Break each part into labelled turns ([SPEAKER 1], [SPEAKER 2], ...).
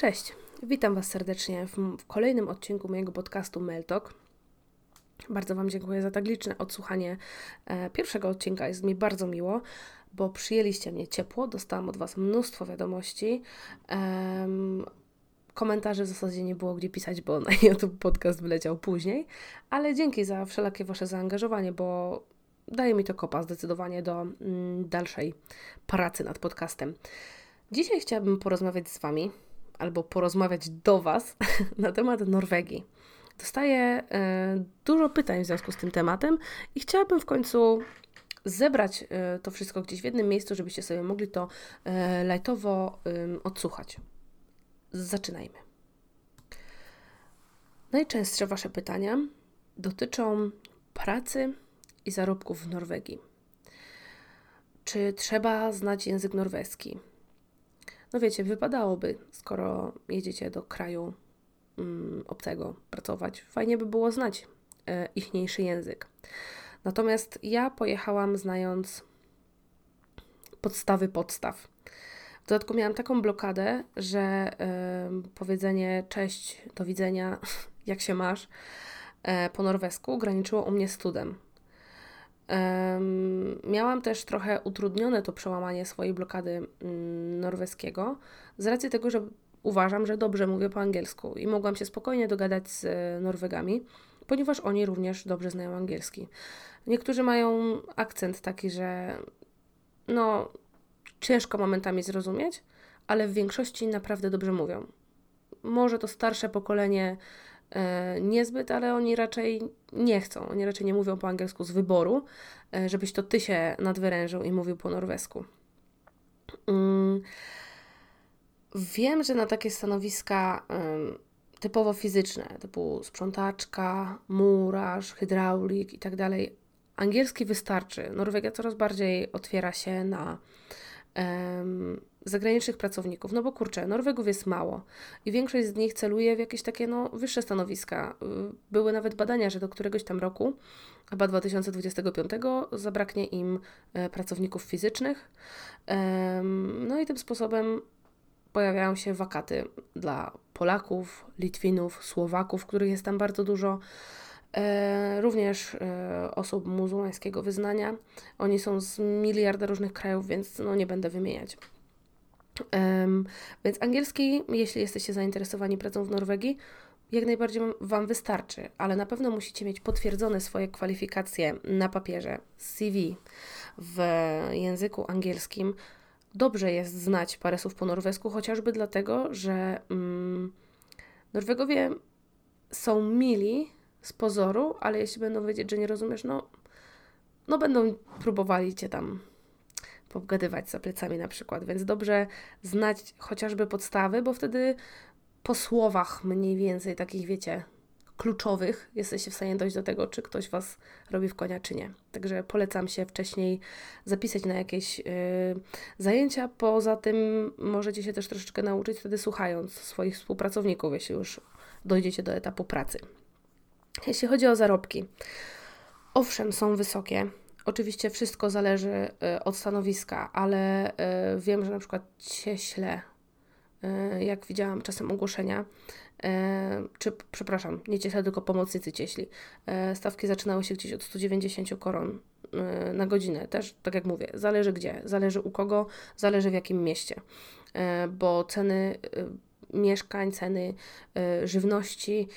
[SPEAKER 1] Cześć, witam Was serdecznie w, kolejnym odcinku mojego podcastu Meltok. Bardzo Wam dziękuję za tak liczne odsłuchanie e, pierwszego odcinka. Jest mi bardzo miło, bo przyjęliście mnie ciepło. Dostałam od Was mnóstwo wiadomości. Komentarzy w zasadzie nie było gdzie pisać, bo na YouTube podcast wyleciał później, ale dzięki za wszelakie Wasze zaangażowanie, bo daje mi to kopa zdecydowanie do mm, dalszej pracy nad podcastem. Dzisiaj chciałabym porozmawiać z Wami albo porozmawiać do Was na temat Norwegii. Dostaję y, dużo pytań w związku z tym tematem i chciałabym w końcu zebrać y, to wszystko gdzieś w jednym miejscu, żebyście sobie mogli to y, lajtowo odsłuchać. Zaczynajmy. Najczęstsze Wasze pytania dotyczą pracy i zarobków w Norwegii. Czy trzeba znać język norweski? No wiecie, wypadałoby, skoro jedziecie do kraju mm, obcego pracować, fajnie by było znać e, ichniejszy język. Natomiast ja pojechałam znając podstawy podstaw. W dodatku miałam taką blokadę, że powiedzenie cześć, do widzenia, jak się masz, y, po norwesku graniczyło u mnie z studem. Miałam też trochę utrudnione to przełamanie swojej blokady mm, norweskiego z racji tego, że uważam, że dobrze mówię po angielsku i mogłam się spokojnie dogadać z e, Norwegami, ponieważ oni również dobrze znają angielski. Niektórzy mają akcent taki, że no ciężko momentami zrozumieć, ale w większości naprawdę dobrze mówią. Może to starsze pokolenie niezbyt, ale oni raczej nie chcą. Oni raczej nie mówią po angielsku z wyboru, e, żebyś to ty się nadwyrężył i mówił po norwesku. Mm. Wiem, że na takie stanowiska typowo fizyczne, typu sprzątaczka, murarz, hydraulik i tak dalej, angielski wystarczy. Norwegia coraz bardziej otwiera się na zagranicznych pracowników, no bo kurczę, Norwegów jest mało i większość z nich celuje w jakieś takie no, wyższe stanowiska. Y, były nawet badania, że do któregoś tam roku, chyba 2025, zabraknie im e, pracowników fizycznych. No i tym sposobem pojawiają się wakaty dla Polaków, Litwinów, Słowaków, których jest tam bardzo dużo. E, również e, osób muzułmańskiego wyznania. Oni są z miliarda różnych krajów, więc no, nie będę wymieniać. Um, więc angielski, jeśli jesteście zainteresowani pracą w Norwegii, jak najbardziej Wam wystarczy, ale na pewno musicie mieć potwierdzone swoje kwalifikacje na papierze, CV w języku angielskim. Dobrze jest znać parę słów po norwesku, chociażby dlatego, że mm, Norwegowie są mili z pozoru, ale jeśli będą wiedzieć, że nie rozumiesz, no, no będą próbowali Cię tam pogadywać za plecami na przykład, więc dobrze znać chociażby podstawy, bo wtedy po słowach mniej więcej takich, wiecie, kluczowych jesteście w stanie dojść do tego, czy ktoś Was robi w konia, czy nie. Także polecam się wcześniej zapisać na jakieś yy, zajęcia. Poza tym możecie się też troszeczkę nauczyć wtedy słuchając swoich współpracowników, jeśli już dojdziecie do etapu pracy. Jeśli chodzi o zarobki, owszem, są wysokie, Oczywiście wszystko zależy e, od stanowiska, ale e, wiem, że na przykład cieśle, e, jak widziałam czasem ogłoszenia, czy przepraszam, nie cieśle, tylko pomocnicy cieśli, stawki zaczynały się gdzieś od 190 koron na godzinę. Też, tak jak mówię, zależy gdzie, zależy u kogo, zależy w jakim mieście, bo ceny mieszkań, ceny żywności,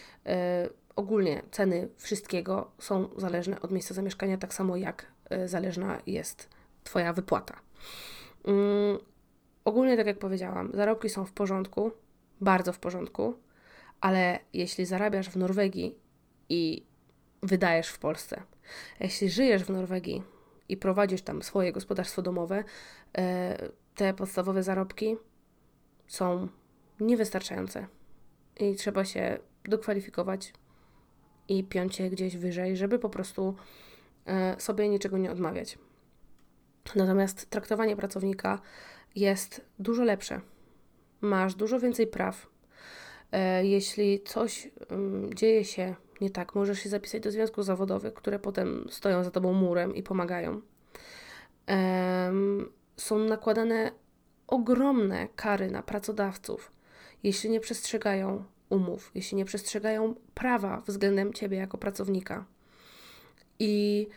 [SPEAKER 1] ogólnie ceny wszystkiego są zależne od miejsca zamieszkania, tak samo jak zależna jest Twoja wypłata. Um, ogólnie, tak jak powiedziałam, zarobki są w porządku, bardzo w porządku, ale jeśli zarabiasz w Norwegii i wydajesz w Polsce, jeśli żyjesz w Norwegii i prowadzisz tam swoje gospodarstwo domowe, y, te podstawowe zarobki są niewystarczające i trzeba się dokwalifikować i piąć je gdzieś wyżej, żeby po prostu sobie niczego nie odmawiać. Natomiast traktowanie pracownika jest dużo lepsze. Masz dużo więcej praw. E, jeśli coś mm, dzieje się nie tak, możesz się zapisać do związków zawodowych, które potem stoją za tobą murem i pomagają. Są nakładane ogromne kary na pracodawców, jeśli nie przestrzegają umów, jeśli nie przestrzegają prawa względem ciebie jako pracownika. I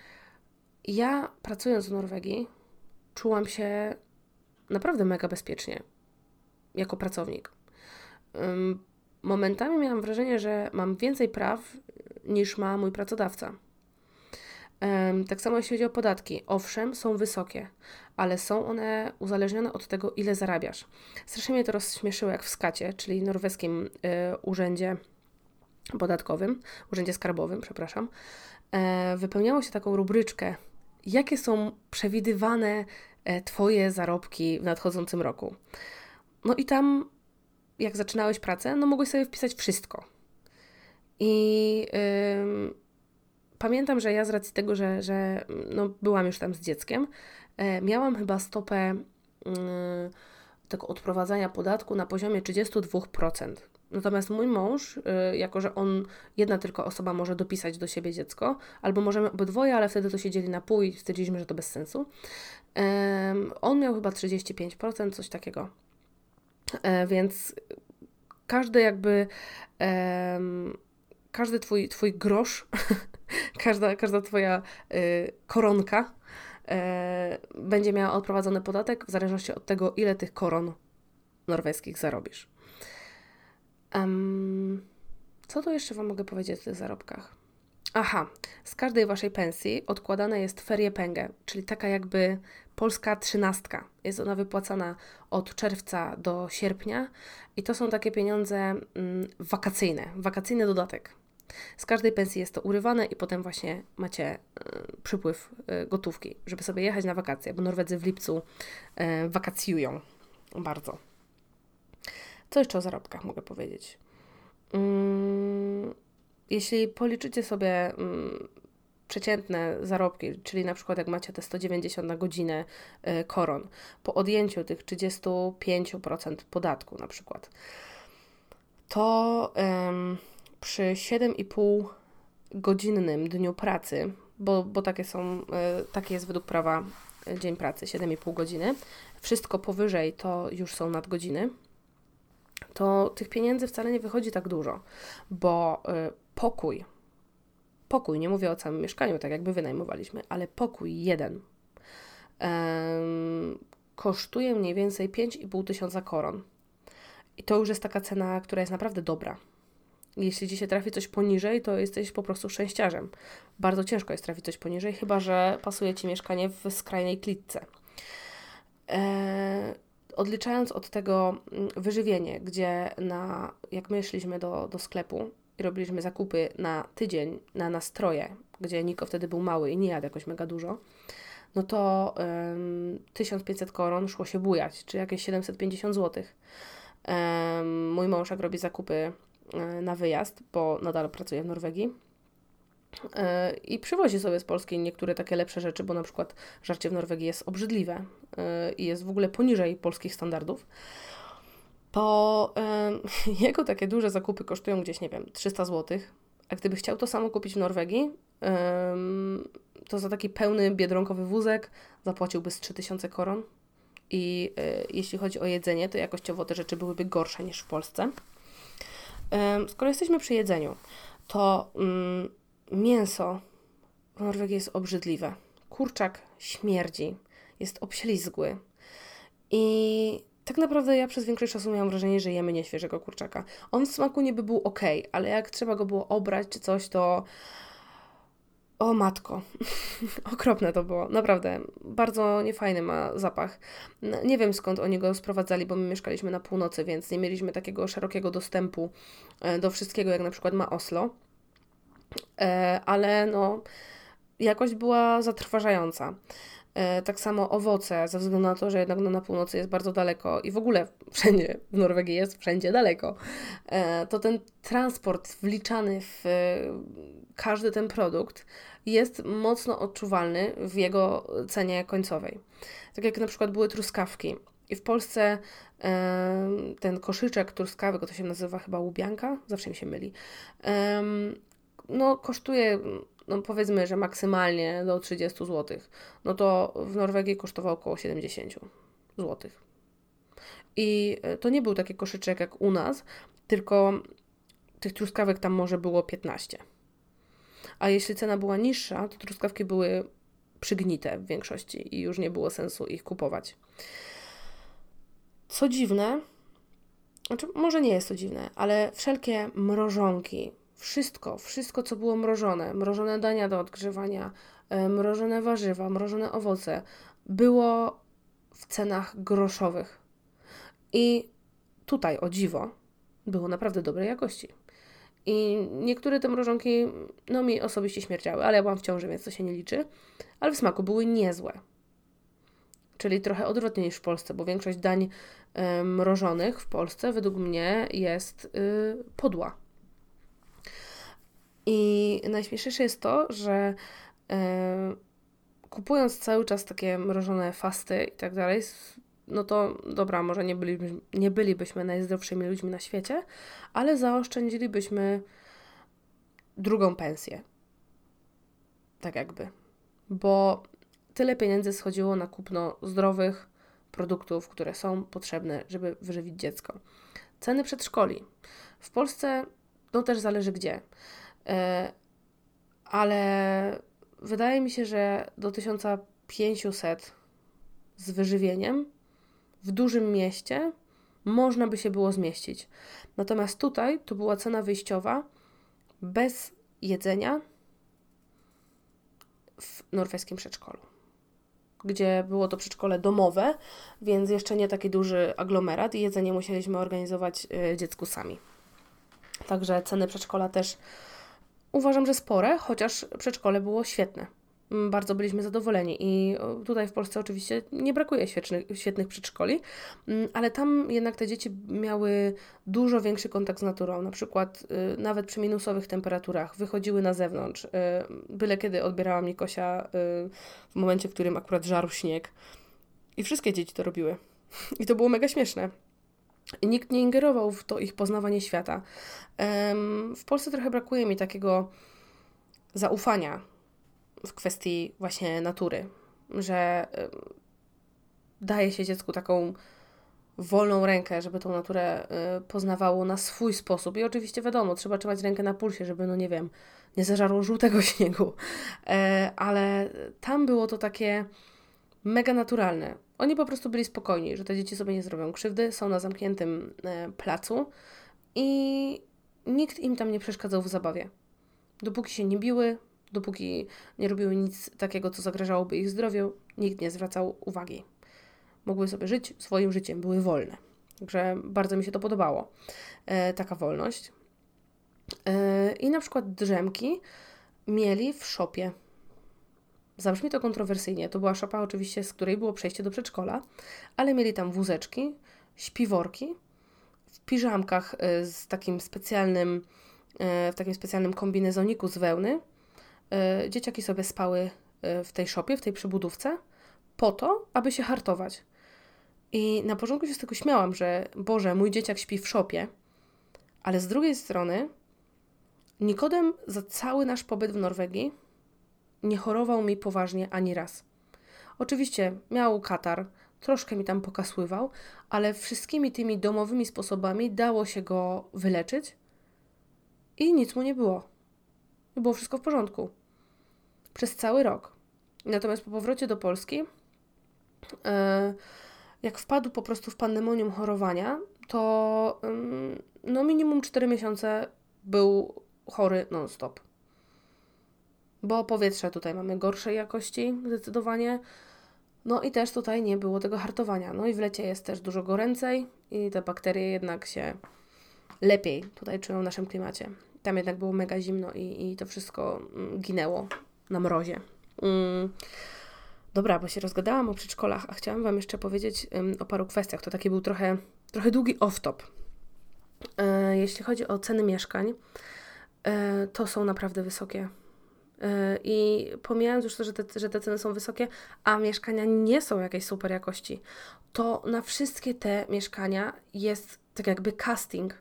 [SPEAKER 1] ja pracując w Norwegii, czułam się naprawdę mega bezpiecznie jako pracownik. Momentami miałam wrażenie, że mam więcej praw niż ma mój pracodawca. Tak samo jeśli chodzi o podatki. Owszem, są wysokie, ale są one uzależnione od tego, ile zarabiasz. Strasznie mnie to rozśmieszyło, jak w skacie, czyli norweskim y, urzędzie podatkowym, urzędzie skarbowym, przepraszam, wypełniało się taką rubryczkę, jakie są przewidywane e, Twoje zarobki w nadchodzącym roku. No i tam, jak zaczynałeś pracę, no mogłeś sobie wpisać wszystko. I yy, pamiętam, że ja z racji tego, że, że no, byłam już tam z dzieckiem, e, miałam chyba stopę yy, tego odprowadzania podatku na poziomie 32%. Natomiast mój mąż, yy, jako że on, jedna tylko osoba może dopisać do siebie dziecko, albo możemy obydwoje, ale wtedy to się dzieli na pół i stwierdziliśmy, że to bez sensu. on miał chyba 35%, coś takiego. E, więc każdy jakby każdy twój, twój grosz, każda, każda twoja y, koronka e, będzie miała odprowadzony podatek w zależności od tego, ile tych koron norweskich zarobisz. Um, co tu jeszcze Wam mogę powiedzieć o tych zarobkach? Aha, z każdej Waszej pensji odkładane jest ferie pengę, czyli taka jakby polska trzynastka. Jest ona wypłacana od czerwca do sierpnia i to są takie pieniądze mm, wakacyjne, wakacyjny dodatek. Z każdej pensji jest to urywane i potem właśnie macie y, przypływ y, gotówki, żeby sobie jechać na wakacje, bo Norwedzy w lipcu y, wakacjują bardzo. Co jeszcze o zarobkach mogę powiedzieć? Mm, jeśli policzycie sobie mm, przeciętne zarobki, czyli na przykład jak macie te 190 na godzinę y, koron, po odjęciu tych 35% podatku na przykład, to przy 7,5 godzinnym dniu pracy, bo, bo takie są, y, takie jest według prawa y, dzień pracy, 7,5 godziny, wszystko powyżej to już są nadgodziny, to tych pieniędzy wcale nie wychodzi tak dużo, bo pokój pokój, nie mówię o całym mieszkaniu, tak jakby wynajmowaliśmy, ale pokój jeden kosztuje mniej więcej 5,5 tysiąca koron. I to już jest taka cena, która jest naprawdę dobra. Jeśli Ci się trafi coś poniżej, to jesteś po prostu szczęściarzem. Bardzo ciężko jest trafić coś poniżej, chyba że pasuje Ci mieszkanie w skrajnej klitce. E, odliczając od tego mm, wyżywienie, gdzie na, jak my szliśmy do, do sklepu, i robiliśmy zakupy na tydzień na nastroje, gdzie Niko wtedy był mały i nie jadł jakoś mega dużo, no to um, 1500 koron szło się bujać, czy jakieś 750 zł. Um, mój mąż jak robi zakupy um, na wyjazd, bo nadal pracuje w Norwegii, e, i przywozi sobie z Polski niektóre takie lepsze rzeczy, bo na przykład żarcie w Norwegii jest obrzydliwe e, i jest w ogóle poniżej polskich standardów to y, jego takie duże zakupy kosztują gdzieś, nie wiem, 300 zł. A gdyby chciał to samo kupić w Norwegii, to za taki pełny biedronkowy wózek zapłaciłby z 3000 koron. I jeśli chodzi o jedzenie, to jakościowo te rzeczy byłyby gorsze niż w Polsce. skoro jesteśmy przy jedzeniu, to mm, mięso w Norwegii jest obrzydliwe. Kurczak śmierdzi, jest obślizgły. I tak naprawdę ja przez większość czasu miałam wrażenie, że jemy nieświeżego kurczaka. On w smaku niby był ok, ale jak trzeba go było obrać czy coś, to. O matko, okropne to było, naprawdę. Bardzo niefajny ma zapach. Nie wiem skąd oni go sprowadzali, bo my mieszkaliśmy na północy, więc nie mieliśmy takiego szerokiego dostępu e, do wszystkiego, jak na przykład ma Oslo. E, ale no, jakość była zatrważająca. E, tak samo owoce, ze względu na to, że jednak no, na północy jest bardzo daleko i w ogóle wszędzie w Norwegii jest wszędzie daleko, e, to ten transport wliczany w każdy ten produkt jest mocno odczuwalny w jego cenie końcowej. Tak jak na przykład były truskawki. I w Polsce ten koszyczek truskawek, to się nazywa chyba łubianka, zawsze mi się myli, no kosztuje no powiedzmy, że maksymalnie do 30 zł, no to w Norwegii kosztowało około 70 zł. I e, to nie był taki koszyczek jak u nas, tylko tych truskawek tam może było 15. A jeśli cena była niższa, to truskawki były przygnite w większości i już nie było sensu ich kupować. Co dziwne, znaczy może nie jest to dziwne, ale wszelkie mrożonki, wszystko, wszystko co było mrożone, mrożone dania do odgrzewania, e, mrożone warzywa, mrożone owoce, było w cenach groszowych. I tutaj, o dziwo, było naprawdę dobrej jakości. I niektóre te mrożonki, no mi osobiście śmierdziały, ale ja byłam w ciąży, więc to się nie liczy. Ale w smaku były niezłe. Czyli trochę odwrotnie niż w Polsce, bo większość dań y, mrożonych w Polsce według mnie jest y, podła. I najśmieszniejsze jest to, że y, kupując cały czas takie mrożone fasty i tak dalej, no to dobra, może nie, bylibyśmy, nie bylibyśmy najzdrowszymi ludźmi na świecie, ale zaoszczędzilibyśmy drugą pensję. Tak jakby. Bo tyle pieniędzy schodziło na kupno zdrowych produktów, które są potrzebne, żeby wyżywić dziecko. Ceny przedszkoli. W Polsce, no też zależy gdzie, ale wydaje mi się, że do 1500 z wyżywieniem w dużym mieście można by się było zmieścić. Natomiast tutaj to była cena wyjściowa bez jedzenia w norweskim przedszkolu, gdzie było to przedszkole domowe, więc jeszcze nie taki duży aglomerat i jedzenie musieliśmy organizować y, dziecku sami. Także ceny przedszkola też uważam, że spore, chociaż przedszkole było świetne. Mm, bardzo byliśmy zadowoleni. I tutaj w Polsce oczywiście nie brakuje świetnych, świetnych przedszkoli, mm, ale tam jednak te dzieci miały dużo większy kontakt z naturą. Na przykład y, nawet przy minusowych temperaturach wychodziły na zewnątrz. Y, byle kiedy odbierałam Nikosia y, w momencie, w którym akurat żarł śnieg. I wszystkie dzieci to robiły. I to było mega śmieszne. Nikt nie ingerował w to ich poznawanie świata. W Polsce trochę brakuje mi takiego zaufania w kwestii właśnie natury, że daje się dziecku taką wolną rękę, żeby tą naturę y, poznawało na swój sposób. I oczywiście wiadomo, trzeba trzymać rękę na pulsie, żeby, no nie wiem, nie zażarło żółtego śniegu. E, ale tam było to takie mega naturalne. Oni po prostu byli spokojni, że te dzieci sobie nie zrobią krzywdy, są na zamkniętym e, placu i nikt im tam nie przeszkadzał w zabawie. Dopóki się nie biły, dopóki nie robiły nic takiego, co zagrażałoby ich zdrowiu, nikt nie zwracał uwagi. Mogły sobie żyć swoim życiem, były wolne. Także bardzo mi się to podobało, e, taka wolność. E, I na przykład drzemki mieli w szopie. Zabrzmi to kontrowersyjnie. To była szopa oczywiście, z której było przejście do przedszkola, ale mieli tam wózeczki, śpiworki, w piżamkach e, z takim specjalnym, e, w takim specjalnym kombinezoniku z wełny, E, dzieciaki sobie spały w tej szopie, w tej przybudówce, po to, aby się hartować. I na początku się z tego śmiałam, że Boże, mój dzieciak śpi w szopie, ale z drugiej strony Nikodem za cały nasz pobyt w Norwegii nie chorował mi poważnie ani raz. Oczywiście miał katar, troszkę mi tam pokasływał, ale wszystkimi tymi domowymi sposobami dało się go wyleczyć i nic mu nie było. Było wszystko w porządku przez cały rok. Natomiast po powrocie do Polski, e, jak wpadł po prostu w pandemonium chorowania, to no minimum 4 miesiące był chory non-stop. Bo powietrze tutaj mamy gorszej jakości, zdecydowanie. No i też tutaj nie było tego hartowania. No i w lecie jest też dużo goręcej i te bakterie jednak się lepiej tutaj czują w naszym klimacie. Tam jednak było mega zimno i, i to wszystko mm, ginęło na mrozie. Mm. Dobra, bo się rozgadałam o przedszkolach, a chciałam Wam jeszcze powiedzieć um, o paru kwestiach. To taki był trochę, trochę długi off-top. E, jeśli chodzi o ceny mieszkań, e, to są naprawdę wysokie. E, I pomijając już to, że te, że te ceny są wysokie, a mieszkania nie są jakiejś super jakości, to na wszystkie te mieszkania jest tak jakby casting.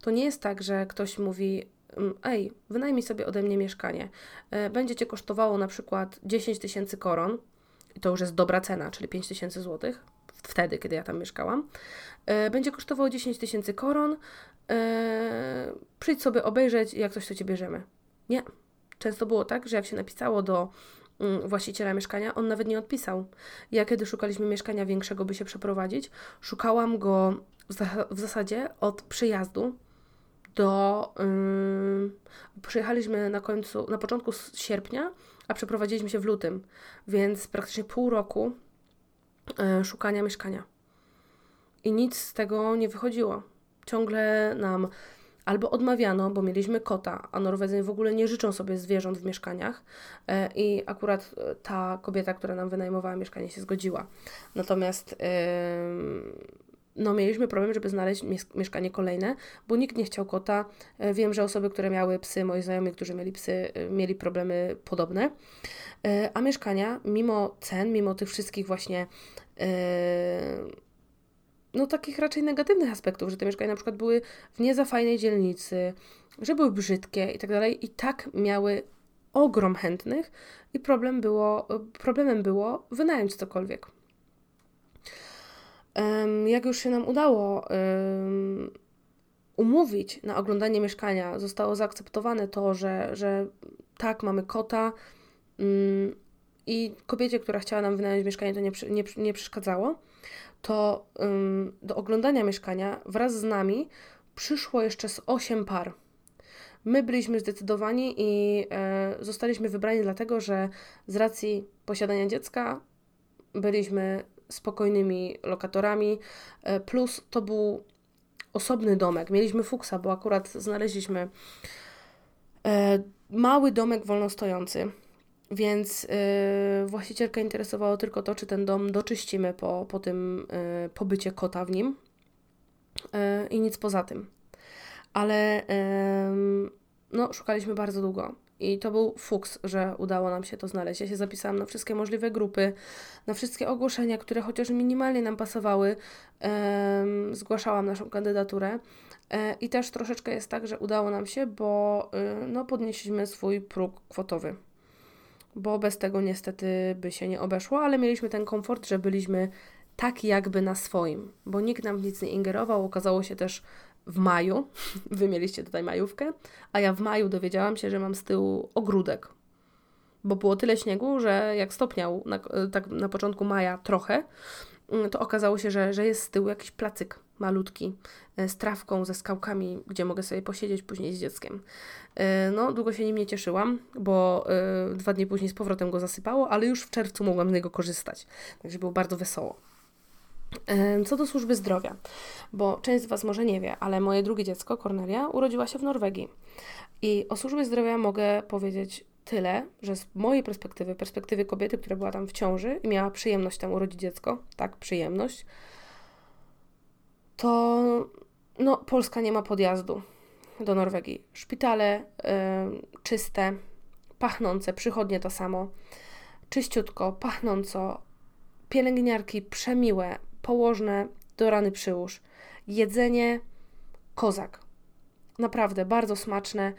[SPEAKER 1] To nie jest tak, że ktoś mówi, Mm, ej, wynajmij sobie ode mnie mieszkanie. E, będzie Cię kosztowało na przykład 10 tysięcy koron, i to już jest dobra cena, czyli 5 tysięcy złotych wtedy, kiedy ja tam mieszkałam, e, będzie kosztowało 10 tysięcy koron. Przyjdź sobie obejrzeć, jak coś to cię bierzemy. Nie. Często było tak, że jak się napisało do mm, właściciela mieszkania, on nawet nie odpisał. Ja, kiedy szukaliśmy mieszkania większego, by się przeprowadzić, szukałam go w, zasadzie od przyjazdu do. Yy, przyjechaliśmy na końcu, na początku sierpnia, a przeprowadziliśmy się w lutym, więc praktycznie pół roku yy, szukania mieszkania. I nic z tego nie wychodziło. Ciągle nam albo odmawiano, bo mieliśmy kota, a Norwedzy w ogóle nie życzą sobie zwierząt w mieszkaniach yy, i akurat e, ta kobieta, która nam wynajmowała mieszkanie się zgodziła. Natomiast no, mieliśmy problem, żeby znaleźć mieszkanie kolejne, bo nikt nie chciał kota. E, wiem, że osoby, które miały psy, moi znajomi, którzy mieli psy, e, mieli problemy podobne. E, a mieszkania, mimo cen, mimo tych wszystkich właśnie no takich raczej negatywnych aspektów, że te mieszkania na przykład były w nie za fajnej dzielnicy, że były brzydkie i tak dalej, i tak miały ogrom chętnych i problem było, problemem było wynająć cokolwiek. Jak już się nam udało umówić na oglądanie mieszkania, zostało zaakceptowane to, że, że tak, mamy kota mm, i kobiecie, która chciała nam wynająć mieszkanie, to nie, nie, nie przeszkadzało, to do oglądania mieszkania wraz z nami przyszło jeszcze z 8 par. My byliśmy zdecydowani i e, zostaliśmy wybrani dlatego, że z racji posiadania dziecka byliśmy spokojnymi lokatorami, e, plus to był osobny domek. Mieliśmy fuksa, bo akurat znaleźliśmy e, mały domek wolnostojący, więc e, właścicielka interesowało tylko to, czy ten dom doczyścimy po, po tym pobycie kota w nim i nic poza tym. Ale no, szukaliśmy bardzo długo. I to był fuks, że udało nam się to znaleźć. Ja się zapisałam na wszystkie możliwe grupy, na wszystkie ogłoszenia, które chociaż minimalnie nam pasowały. Um, zgłaszałam naszą kandydaturę. E, I też troszeczkę jest tak, że udało nam się, bo y, no, podnieśliśmy swój próg kwotowy. Bo bez tego niestety by się nie obeszło, ale mieliśmy ten komfort, że byliśmy tak jakby na swoim, bo nikt nam nic nie ingerował. Okazało się też, w maju, wy mieliście tutaj majówkę, a ja w maju dowiedziałam się, że mam z tyłu ogródek. Bo było tyle śniegu, że jak stopniał na, tak na początku maja trochę, to okazało się, że, że jest z tyłu jakiś placyk malutki e, z trawką, ze skałkami, gdzie mogę sobie posiedzieć później z dzieckiem. E, no, długo się nim nie cieszyłam, bo e, dwa dni później z powrotem go zasypało, ale już w czerwcu mogłam z niego korzystać. Także było bardzo wesoło. Co do służby zdrowia, bo część z Was może nie wie, ale moje drugie dziecko, Cornelia, urodziła się w Norwegii. I o służbie zdrowia mogę powiedzieć tyle, że z mojej perspektywy, perspektywy kobiety, która była tam w ciąży i miała przyjemność tam urodzić dziecko, tak, przyjemność, to no, Polska nie ma podjazdu do Norwegii. Szpitale y, czyste, pachnące, przychodnie to samo, czyściutko, pachnąco, pielęgniarki przemiłe, położne do rany przyłóż. Jedzenie kozak. Naprawdę bardzo smaczne.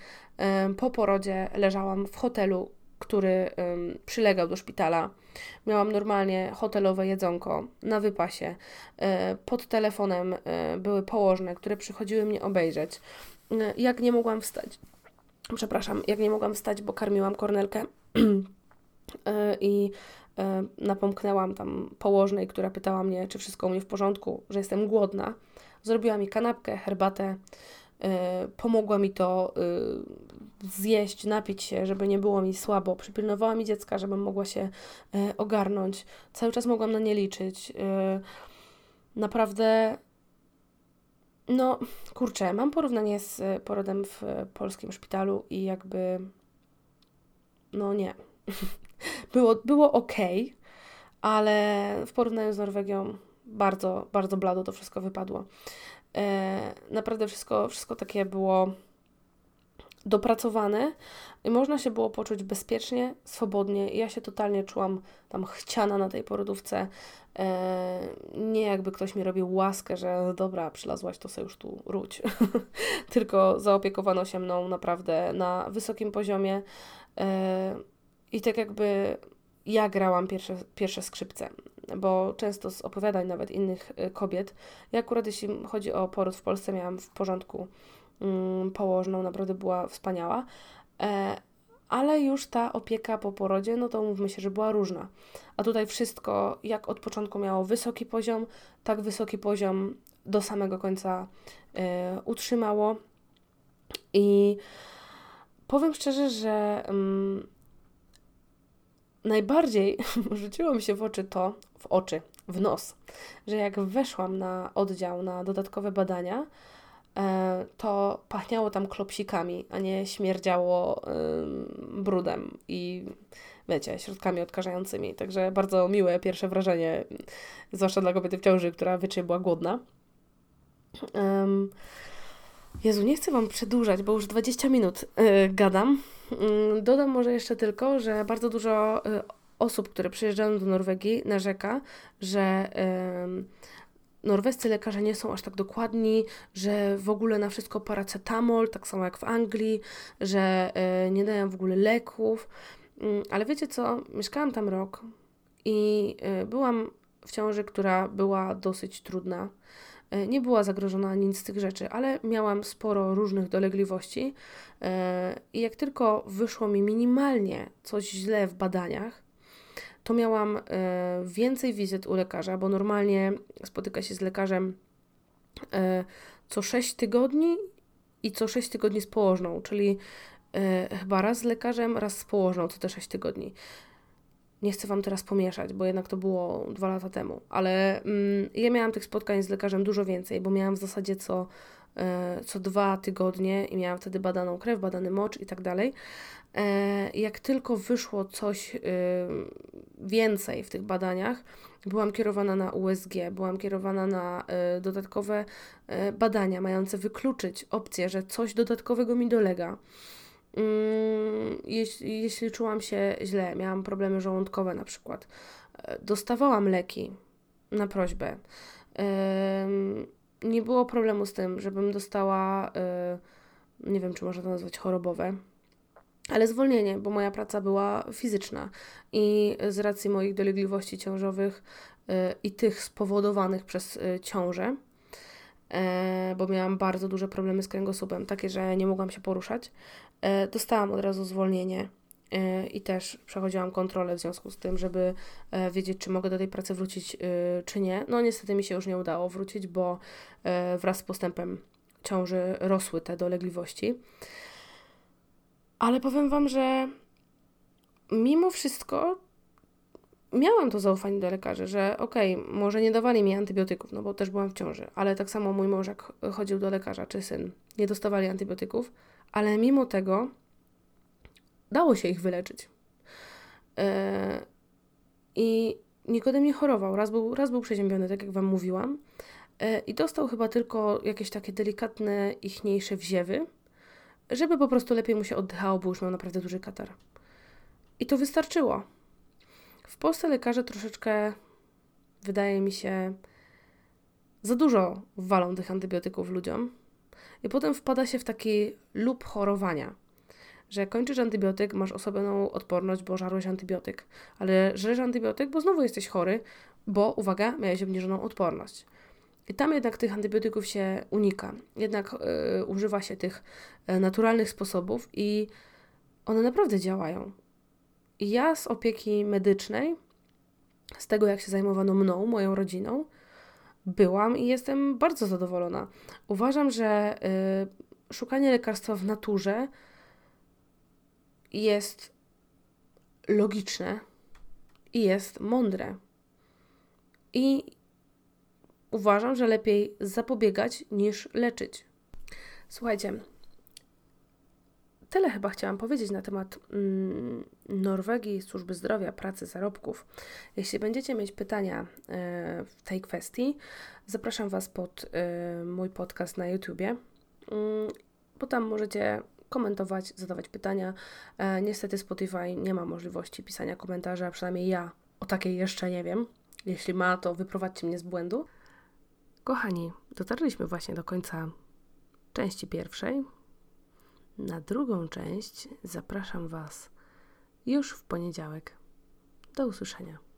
[SPEAKER 1] Po porodzie leżałam w hotelu, który przylegał do szpitala. Miałam normalnie hotelowe jedzonko na wypasie. E, pod telefonem e, były położne, które przychodziły mnie obejrzeć. E, jak nie mogłam wstać, przepraszam, jak nie mogłam wstać, bo karmiłam kornelkę i E, napomknęłam tam położnej, która pytała mnie, czy wszystko u mnie w porządku, że jestem głodna. Zrobiła mi kanapkę, herbatę, e, pomogła mi to e, zjeść, napić się, żeby nie było mi słabo. Przypilnowała mi dziecka, żebym mogła się ogarnąć. Cały czas mogłam na nie liczyć. Naprawdę no, kurczę, mam porównanie z porodem w polskim szpitalu i jakby no nie. było, było ok, ale w porównaniu z Norwegią bardzo, bardzo blado to wszystko wypadło. E, naprawdę wszystko, wszystko takie było dopracowane i można się było poczuć bezpiecznie, swobodnie. Ja się totalnie czułam tam chciana na tej porodówce. E, nie jakby ktoś mi robił łaskę, że dobra, przylazłaś, to sobie już tu róć. Tylko zaopiekowano się mną naprawdę na wysokim poziomie. E, i tak jakby ja grałam pierwsze, pierwsze skrzypce. Bo często z opowiadań nawet innych y, kobiet, ja akurat jeśli chodzi o poród w Polsce, miałam w porządku mm, położną, naprawdę była wspaniała, e, ale już ta opieka po porodzie, no to mówmy się, że była różna. A tutaj wszystko, jak od początku miało wysoki poziom, tak wysoki poziom do samego końca e, utrzymało. I powiem szczerze, że mm, najbardziej rzuciło mi się w oczy to, w oczy, w nos, że jak weszłam na oddział na dodatkowe badania, e, to pachniało tam klopsikami, a nie śmierdziało brudem i wiecie, środkami odkażającymi. Także bardzo miłe pierwsze wrażenie, zwłaszcza dla kobiety w ciąży, która wieczorem była głodna. Jezu, nie chcę Wam przedłużać, bo już 20 minut yy, gadam. Yy, dodam może jeszcze tylko, że bardzo dużo yy, osób, które przyjeżdżają do Norwegii, narzeka, że norwescy lekarze nie są aż tak dokładni, że w ogóle na wszystko paracetamol, tak samo jak w Anglii, że y, nie dają w ogóle leków. Mm, ale wiecie co? Mieszkałam tam rok i y, byłam w ciąży, która była dosyć trudna. E, nie była zagrożona nic z tych rzeczy, ale miałam sporo różnych dolegliwości e, i jak tylko wyszło mi minimalnie coś źle w badaniach, to miałam e, więcej wizyt u lekarza, bo normalnie spotyka się z lekarzem co 6 tygodni i co 6 tygodni z położną, czyli chyba raz z lekarzem, raz z położną co te 6 tygodni. Nie chcę Wam teraz pomieszać, bo jednak to było dwa lata temu, ale mm, ja miałam tych spotkań z lekarzem dużo więcej, bo miałam w zasadzie co, e, co dwa tygodnie i miałam wtedy badaną krew, badany mocz i tak dalej. E, jak tylko wyszło coś y, więcej w tych badaniach, byłam kierowana na USG, byłam kierowana na y, dodatkowe y, badania mające wykluczyć opcję, że coś dodatkowego mi dolega. Mm, jeśli, jeśli czułam się źle, miałam problemy żołądkowe na przykład, e, dostawałam leki na prośbę. Nie było problemu z tym, żebym dostała, e, nie wiem czy można to nazwać chorobowe, ale zwolnienie, bo moja praca była fizyczna i z racji moich dolegliwości ciążowych e, i tych spowodowanych przez ciążę, bo miałam bardzo duże problemy z kręgosłupem, takie, że nie mogłam się poruszać, dostałam od razu zwolnienie e, i też przechodziłam kontrolę w związku z tym, żeby e, wiedzieć, czy mogę do tej pracy wrócić, czy nie. No niestety mi się już nie udało wrócić, bo wraz z postępem ciąży rosły te dolegliwości. Ale powiem Wam, że mimo wszystko miałam to zaufanie do lekarzy, że okej, okay, może nie dawali mi antybiotyków, no bo też byłam w ciąży, ale tak samo mój mąż, jak chodził do lekarza, czy syn, nie dostawali antybiotyków, ale mimo tego dało się ich wyleczyć. Yy, I Nikodem nie chorował. Raz był, raz był przeziębiony, tak jak Wam mówiłam. Yy, I dostał chyba tylko jakieś takie delikatne, ichniejsze wziewy, żeby po prostu lepiej mu się oddychało, bo już miał naprawdę duży katar. I to wystarczyło. W Polsce lekarze troszeczkę, wydaje mi się, za dużo walą tych antybiotyków ludziom. I potem wpada się w taki lub chorowania, że kończysz antybiotyk, masz osobną odporność, bo żarłeś antybiotyk, ale żresz antybiotyk, bo znowu jesteś chory, bo, uwaga, miałeś obniżoną odporność. I tam jednak tych antybiotyków się unika. Jednak yy, używa się tych yy, naturalnych sposobów i one naprawdę działają. I ja z opieki medycznej, z tego jak się zajmowano mną, moją rodziną, byłam i jestem bardzo zadowolona. Uważam, że y, szukanie lekarstwa w naturze jest logiczne i jest mądre. I uważam, że lepiej zapobiegać niż leczyć. Słuchajcie, tyle chyba chciałam powiedzieć na temat mm, Norwegii, służby zdrowia, pracy, zarobków. Jeśli będziecie mieć pytania y, w tej kwestii, zapraszam Was pod y, mój podcast na YouTubie, y, bo tam możecie komentować, zadawać pytania. E, niestety Spotify nie ma możliwości pisania komentarza, przynajmniej ja o takiej jeszcze nie wiem. Jeśli ma, to wyprowadźcie mnie z błędu. Kochani, dotarliśmy właśnie do końca części pierwszej. Na drugą część zapraszam Was już w poniedziałek. Do usłyszenia.